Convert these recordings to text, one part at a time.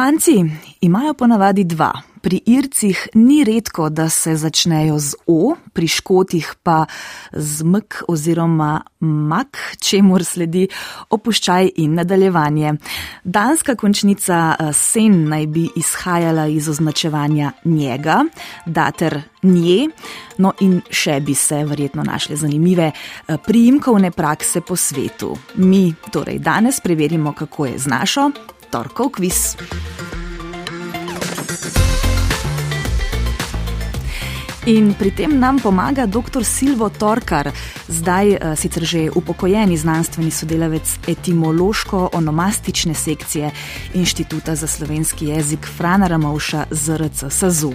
Španci imajo ponavadi dva. Pri Ircih ni redko, da se začnejo z O, pri Škotih pa z Mek oziroma Mak, čemu sledi opuščaj in nadaljevanje. Danska končnica eh, sen naj bi izhajala iz označevanja njega, dater nje, no in še bi se verjetno našle zanimive eh, priimkovne prakse po svetu. Mi torej danes preverimo, kako je z našo torkov kviz. In pri tem nam pomaga dr. Silvo Torkar, zdaj uh, sicer že upokojeni znanstveni sodelavec etimološko-onomastične sekcije Inštituta za slovenski jezik Frana Ramovša ZRC SAZU.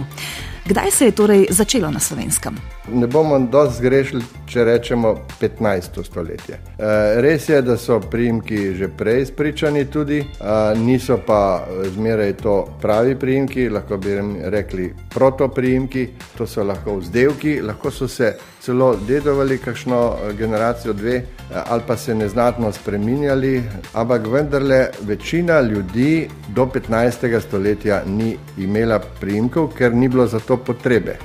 Kdaj se je torej začelo na slovenskem? Ne bomo dosti zgrešili, če rečemo 15. stoletje. E, res je, da so priimki že prej spričani, tudi niso pa zmeraj to pravi priimki, lahko bi rekli protopriimki, to so lahko vzdevki, lahko so se celo dedovali kakšno e, generacijo, dve e, ali pa se neznatno spreminjali, ampak vendarle večina ljudi do 15. stoletja ni imela priimkov, ker ni bilo za to potrebe.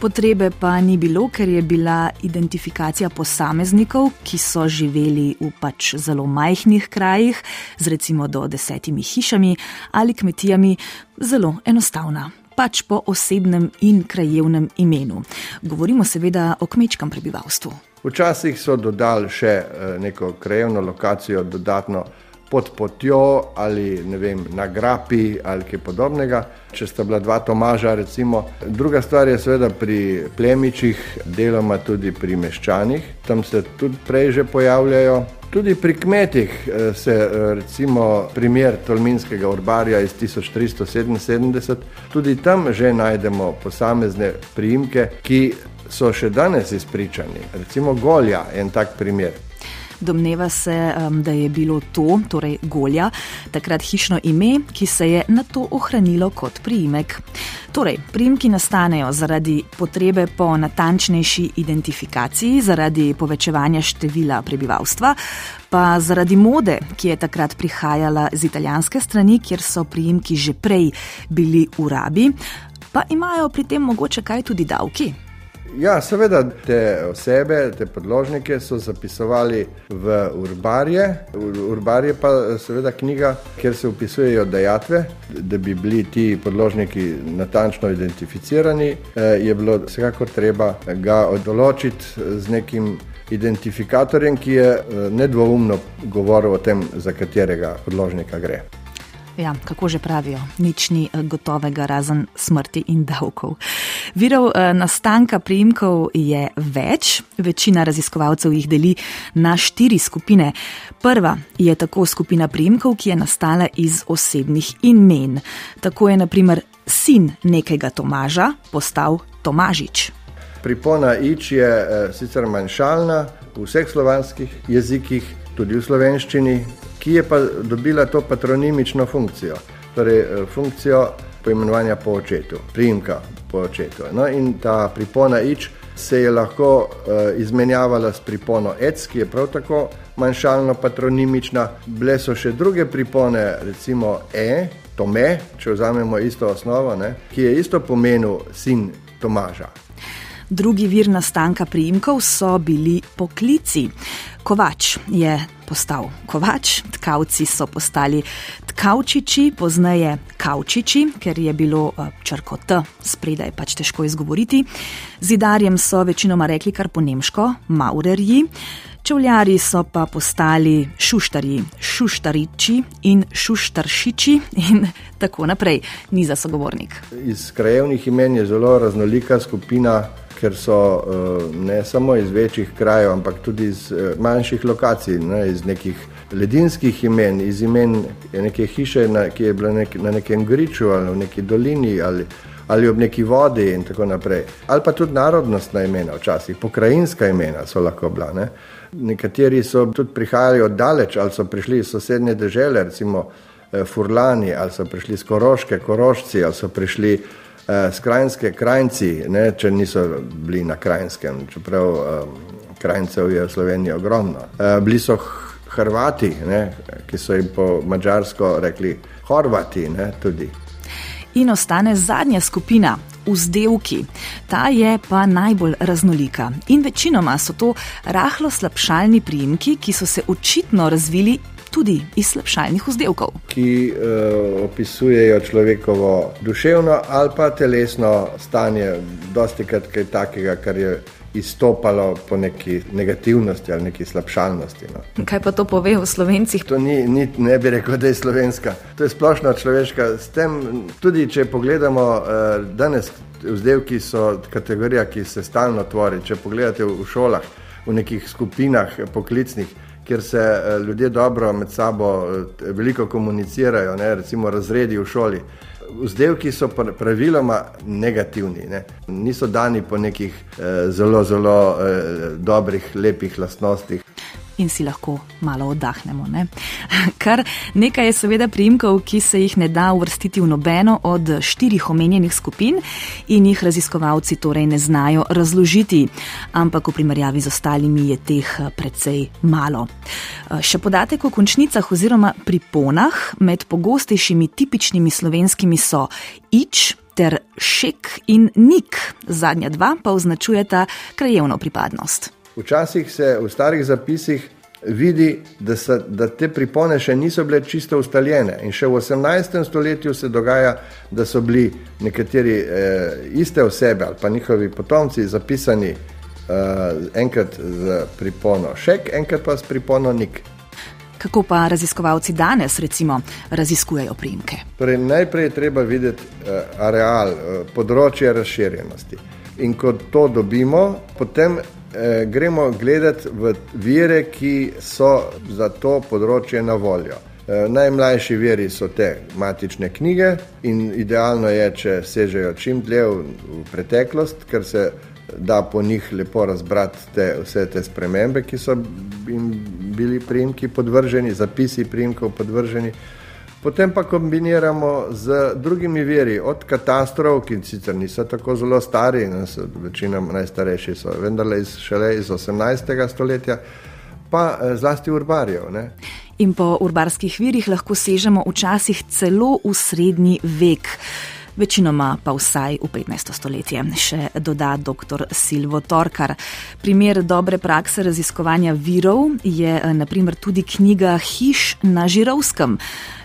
Potrebe pa ni bilo, ker je bila identifikacija posameznikov, ki so živeli v pač zelo majhnih krajih, z recimo do desetimi hišami ali kmetijami, zelo enostavna. Pač po osebnem in krajevnem imenu. Govorimo seveda o kmečkem prebivalstvu. Včasih so dodali še eh, neko krajevno lokacijo, dodatno pod potjo ali vem, na grapi ali kaj podobnega, če sta bila dva Tomaža. Recimo. Druga stvar je seveda pri plemičih, deloma tudi pri meščanih, tam se tudi prej že pojavljajo. Tudi pri kmetih eh, se eh, recimo primer Tolminskega urbarja iz 1377, tudi tam že najdemo posamezne priimke, ki so še danes izpričani. Recimo Golja je en tak primer. Domneva se, da je bilo to, torej Golja, takrat hišno ime, ki se je na to ohranilo kot priimek. Torej, priimki nastanejo zaradi potrebe po natančnejši identifikaciji, zaradi povečevanja števila prebivalstva, pa zaradi mode, ki je takrat prihajala z italijanske strani, kjer so priimki že prej bili v rabi, pa imajo pri tem mogoče kaj tudi davki. Ja, seveda, te osebe, te podložnike so zapisovali v urbarje. Urbarje pa seveda knjiga, kjer se upisujejo dejatve, da bi bili ti podložniki natančno identificirani, eh, je bilo vsekakor treba ga določiti z nekim identifikatorjem, ki je eh, nedvoumno govoril o tem, za katerega podložnika gre. Ja, kako že pravijo, nič ni eh, gotovega razen smrti in davkov. Virov eh, nastanka priimkov je več, večina raziskovalcev jih deli na štiri skupine. Prva je tako skupina priimkov, ki je nastala iz osebnih imen. Tako je naprimer sin nekega Tomaža postal Tomažič. Pripona ič je e, sicer manjšalna v vseh slovanskih jezikih, tudi v slovenščini, ki je pa dobila to patronimično funkcijo, torej eh, funkcijo poimenovanja po očetu, priimka po očetu. No, in ta pripona ič se je lahko uh, izmenjavala s pripono ec, ki je prav tako manjšalno patronimična. Bile so še druge pripone, recimo e, tome, če vzamemo isto osnovo, ne, ki je isto pomenil sin Tomaža. Drugi vir nastanka priimkov so bili poklici. Kovač je postal kovač, tkavci so postali tkavčiči, pozneje kavčiči, ker je bilo eh, črko T spredaj pač težko izgovoriti. Zidarjem so večinoma rekli kar po nemško, maurerji. Čevljari so pa postali šuštarji, šuštariči in šuštaršiči in tako naprej, ni za sogovornik. Iz krajevnih imen je zelo raznolika skupina ker so eh, ne samo iz večjih krajev, ampak tudi iz eh, manjših lokacij, ne, iz nekih ledinskih imen, iz imen neke hiše, na, ki je bila nek, na nekem griču ali v neki dolini ali, ali ob neki vodi in tako naprej. Ali pa tudi narodnostna imena, včasih pokrajinska imena so lahko bila. Ne. Nekateri so tudi prihajali od daleč ali so prišli iz sosednje države, recimo eh, Furlani, ali so prišli iz Koroške, Korošci, ali so prišli eh, skrajinske krajci, ne, če niso bili na krajinskem, čeprav eh, krajincev je v Sloveniji ogromno. Eh, bili so Hrvati, ne, ki so jim po mačarsko rekli Horvati. Ne, In ostane zadnja skupina, vzdevki. Ta je pa najbolj raznolika. In večinoma so to rahlo slabšalni priimki, ki so se očitno razvili. Tudi iz slabšalnih vzdevkov, ki uh, opisujejo človekovo duševno ali pa telesno stanje, dosti krat kaj takega, kar je izstopalo po neki negativnosti ali neki slabšalnosti. No. Kaj pa to pove o slovencih? To ni, ni, ne bi rekel, da je slovenska. To je splošno človeška. Tem, tudi če pogledamo uh, danes, vzdevki so kategorija, ki se stalno tvori. Če pogledate v šolah, v nekih skupinah poklicnih, kjer se uh, ljudje dobro med sabo uh, veliko komunicirajo, ne, recimo razredi v šoli vzdevki so praviloma negativni, ne? niso dani po nekih eh, zelo, zelo eh, dobrih, lepih lastnostih in si lahko malo oddahnemo. Ne? Kar nekaj je seveda priimkov, ki se jih ne da uvrstiti v nobeno od štirih omenjenih skupin in jih raziskovalci torej ne znajo razložiti, ampak v primerjavi z ostalimi je teh eh, precej malo. Eh, še podatek o končnicah oziroma priponah med pogostejšimi tipičnimi slovenskimi so ič. Ter šek in nik, zadnja dva pa označujeta krajevno pripadnost. Včasih se v starih zapisih vidi, da, se, da te pripone še niso bile čisto ustaljene. In še v 18. stoletju se dogaja, da so bili nekateri eh, iste osebe ali pa njihovi potomci zapisani eh, enkrat z pripono šek, enkrat pa s pripono nik. Kako pa raziskovalci danes, recimo, raziskujejo primke? Torej, najprej je treba videti uh, areal, uh, področje razširjenosti. In ko to dobimo, potem eh, gremo gledati v vire, ki so za to področje na voljo. Eh, najmlajši veri so te matične knjige in idealno je, če sežejo čim dlje v, preteklost, ker se da po njih lepo razbrati te, vse te spremembe, ki so jim bili primki podvrženi, zapisi primkov podvrženi. Potem pa kombiniramo z drugimi veri, od katastrov, ki sicer niso tako zelo stari, večina najstarejših so vendarle iz, šele iz 18. stoletja, pa eh, zlasti urbarjev. Ne. In po urbarskih virih lahko sežemo včasih celo v srednji vek večinoma pa vsaj v 15. stoletje, še doda dr. Silvo Torkar. Primer dobre prakse raziskovanja virov je naprimer tudi knjiga Hiš na Žirovskem.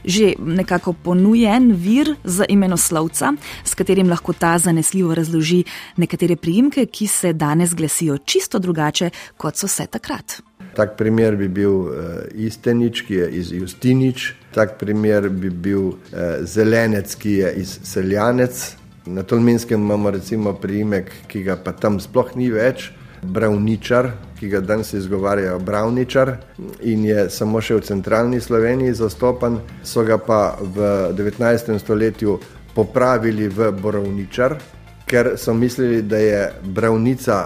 Že nekako ponujen vir za imenoslovca, s katerim lahko ta zanesljivo razloži nekatere priimke, ki se danes glasijo čisto drugače, kot so se takrat. Tak primer bi bil uh, Istenič, ki je iz Justinič, tak primer bi bil uh, Zelenec, ki je iz Seljanec. Na Tolminskem imamo recimo priimek, ki ga pa tam sploh ni več, Bravničar, ki ga danes izgovarjajo Bravničar in je samo še v centralni Sloveniji zastopan, so ga pa v 19. stoletju popravili v Borovničar, ker so mislili, da je Bravnica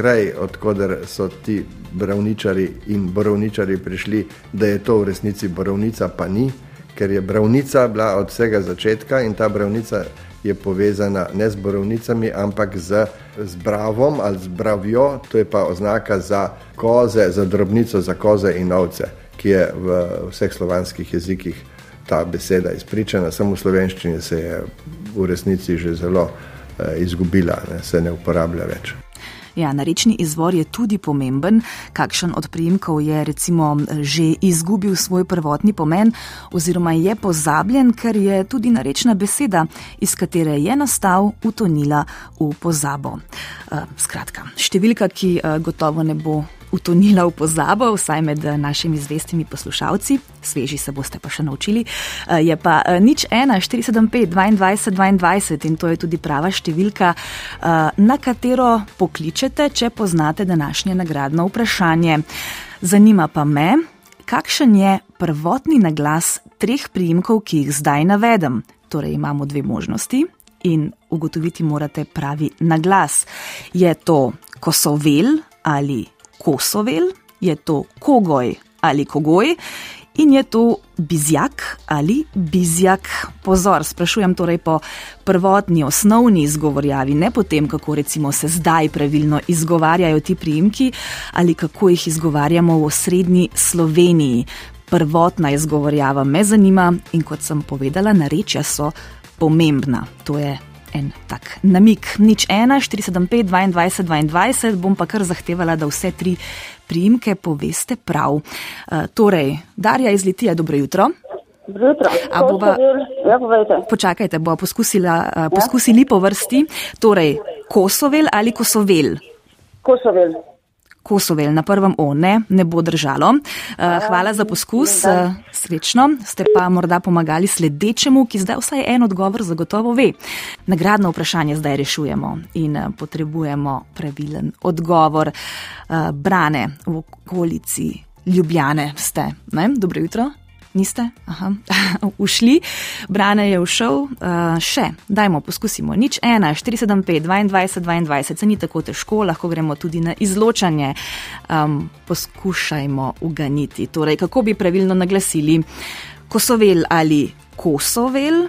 kraj, odkuder so ti bravničari in borovničari prišli, da je to v resnici borovnica, pa ni, ker je bravnica bila od vsega začetka in ta bravnica je povezana ne z borovnicami, ampak z, z bravom ali z bravjo, to je pa oznaka za koze, za drobnico, za koze in ovce, ki je v vseh slovanskih jezikih ta beseda izpričana, samo v slovenščini se je v resnici že zelo eh, izgubila, ne, se ne uporablja več. Ja, narečni izvor je tudi pomemben. Kakšen od prijemkov je recimo že izgubil svoj prvotni pomen oziroma je pozabljen, ker je tudi narečna beseda, iz katere je nastal, utonila v pozabo. Uh, skratka, številka, ki uh, gotovo ne bo utonila v pozabo, vsaj med eh, našimi zvestimi poslušalci, sveži se boste pa še naučili, eh, je pa eh, nič 1, 475, 22, 22 in to je tudi prava številka, na katero pokličete, če poznate današnje nagradno vprašanje. Zanima pa me, kakšen je prvotni naglas treh priimkov, ki jih zdaj navedem. Torej imamo dve možnosti. In ugotoviti morate pravi naglas. Je to kosovel ali kosovel, je to kogoj ali kogoj. in je to bizjak ali bizjak. Pozor, sprašujem torej po prvotni, osnovni izgovorjavi, ne po tem, kako recimo se zdaj pravilno izgovarjajo ti priimki ali kako jih izgovarjamo v osrednji Sloveniji. Prvotna izgovorjava me zanima in kot sem povedala, narečja so pomembna. To je en tak namik. Nič ena, 475, 22, 22, bom pa kar zahtevala, da vse tri priimke poveste prav. Uh, torej, Darja iz Litija, dobro jutro. Bova, ja, počakajte, bo poskusila, uh, poskusili po vrsti. Torej, Kosovel ali Kosovel? Kosovel. Kosovel na prvem O, ne, ne bo držalo. Uh, hvala za poskus, uh, srečno. Ste pa morda pomagali sledečemu, ki zdaj vsaj en odgovor zagotovo ve. Nagradno vprašanje zdaj rešujemo in uh, potrebujemo pravilen odgovor. Brane v okolici Ljubljane ste. Ne? Dobro jutro. Niste? Aha, ušli. Brane je ušel. Uh, še, dajmo, poskusimo. Nič ena, 475, 22, 22, se ni tako težko, lahko gremo tudi na izločanje. Um, poskušajmo uganiti. Torej, kako bi pravilno naglasili kosovel ali kosovel,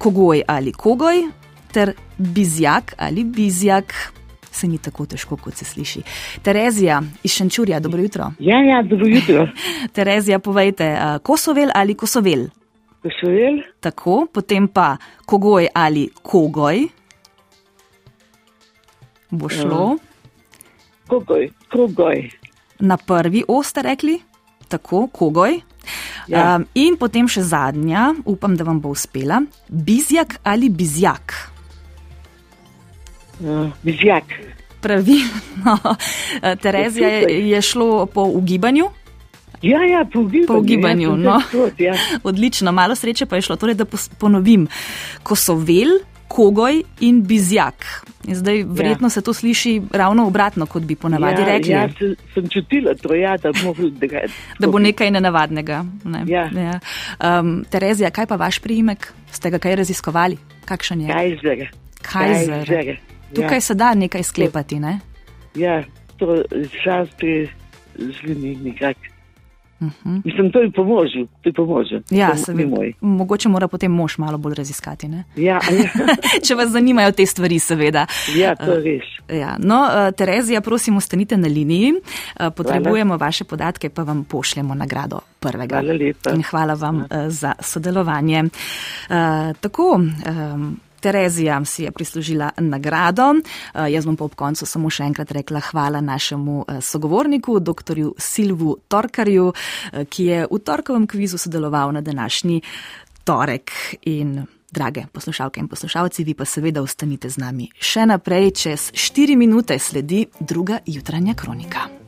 kogoj ali kogoj, ter bizjak ali bizjak se ni tako težko, kot se sliši. Terezija iz Šančurja, dobro jutro. Ja, ja, dobro jutro. Terezija, povejte, kosovel ali kosovel? Kosovel. Tako, potem pa kogoj ali kogoj. Bo šlo. Kogoj, kogoj. Na prvi o ste rekli, tako, kogoj. Ja. Um, in potem še zadnja, upam, da vam bo uspela. Bizjak ali bizjak? Bizjak. Pravilno. Terezija je, je šlo po ugibanju. Ja, ja, po ugibanju. Po ugibanju ja, no. tot, ja. Odlično, malo sreče pa je šlo. Torej, da ponovim, ko so vel, kogoj in bizjak. In zdaj, verjetno ja. se to sliši ravno obratno, kot bi ponavadi ja, rekli. Ja, sem, sem čutila to, ja, da, mogu, da, da bo nekaj nenavadnega. Ne? Ja. Ja. Um, Terezija, kaj pa vaš priimek? Ste ga kaj raziskovali? Kakšen je? Kajzer. Kajzer. Kajzer. Tukaj ja. se da nekaj sklepati, ne? Ja, to šasti zveni nekako. Uh -huh. Mislim, to je po možu, to je po možu. Ja, seveda. Mogoče mora potem mož malo bolj raziskati, ne? Ja, ja. Če vas zanimajo te stvari, seveda. Ja, to je res. Ja. No, Terezija, prosim, ostanite na liniji. Potrebujemo hvala. vaše podatke, pa vam pošljemo nagrado prvega. Hvala lepa. In hvala vam hvala. za sodelovanje. Tako. Um, Terezija si je prislužila nagrado. Jaz bom pa ob koncu samo še enkrat rekla hvala našemu sogovorniku, dr. Silvu Torkarju, ki je v torkovem kvizu sodeloval na današnji torek. In drage poslušalke in poslušalci, vi pa seveda ostanite z nami še naprej. Čez štiri minute sledi druga jutranja kronika.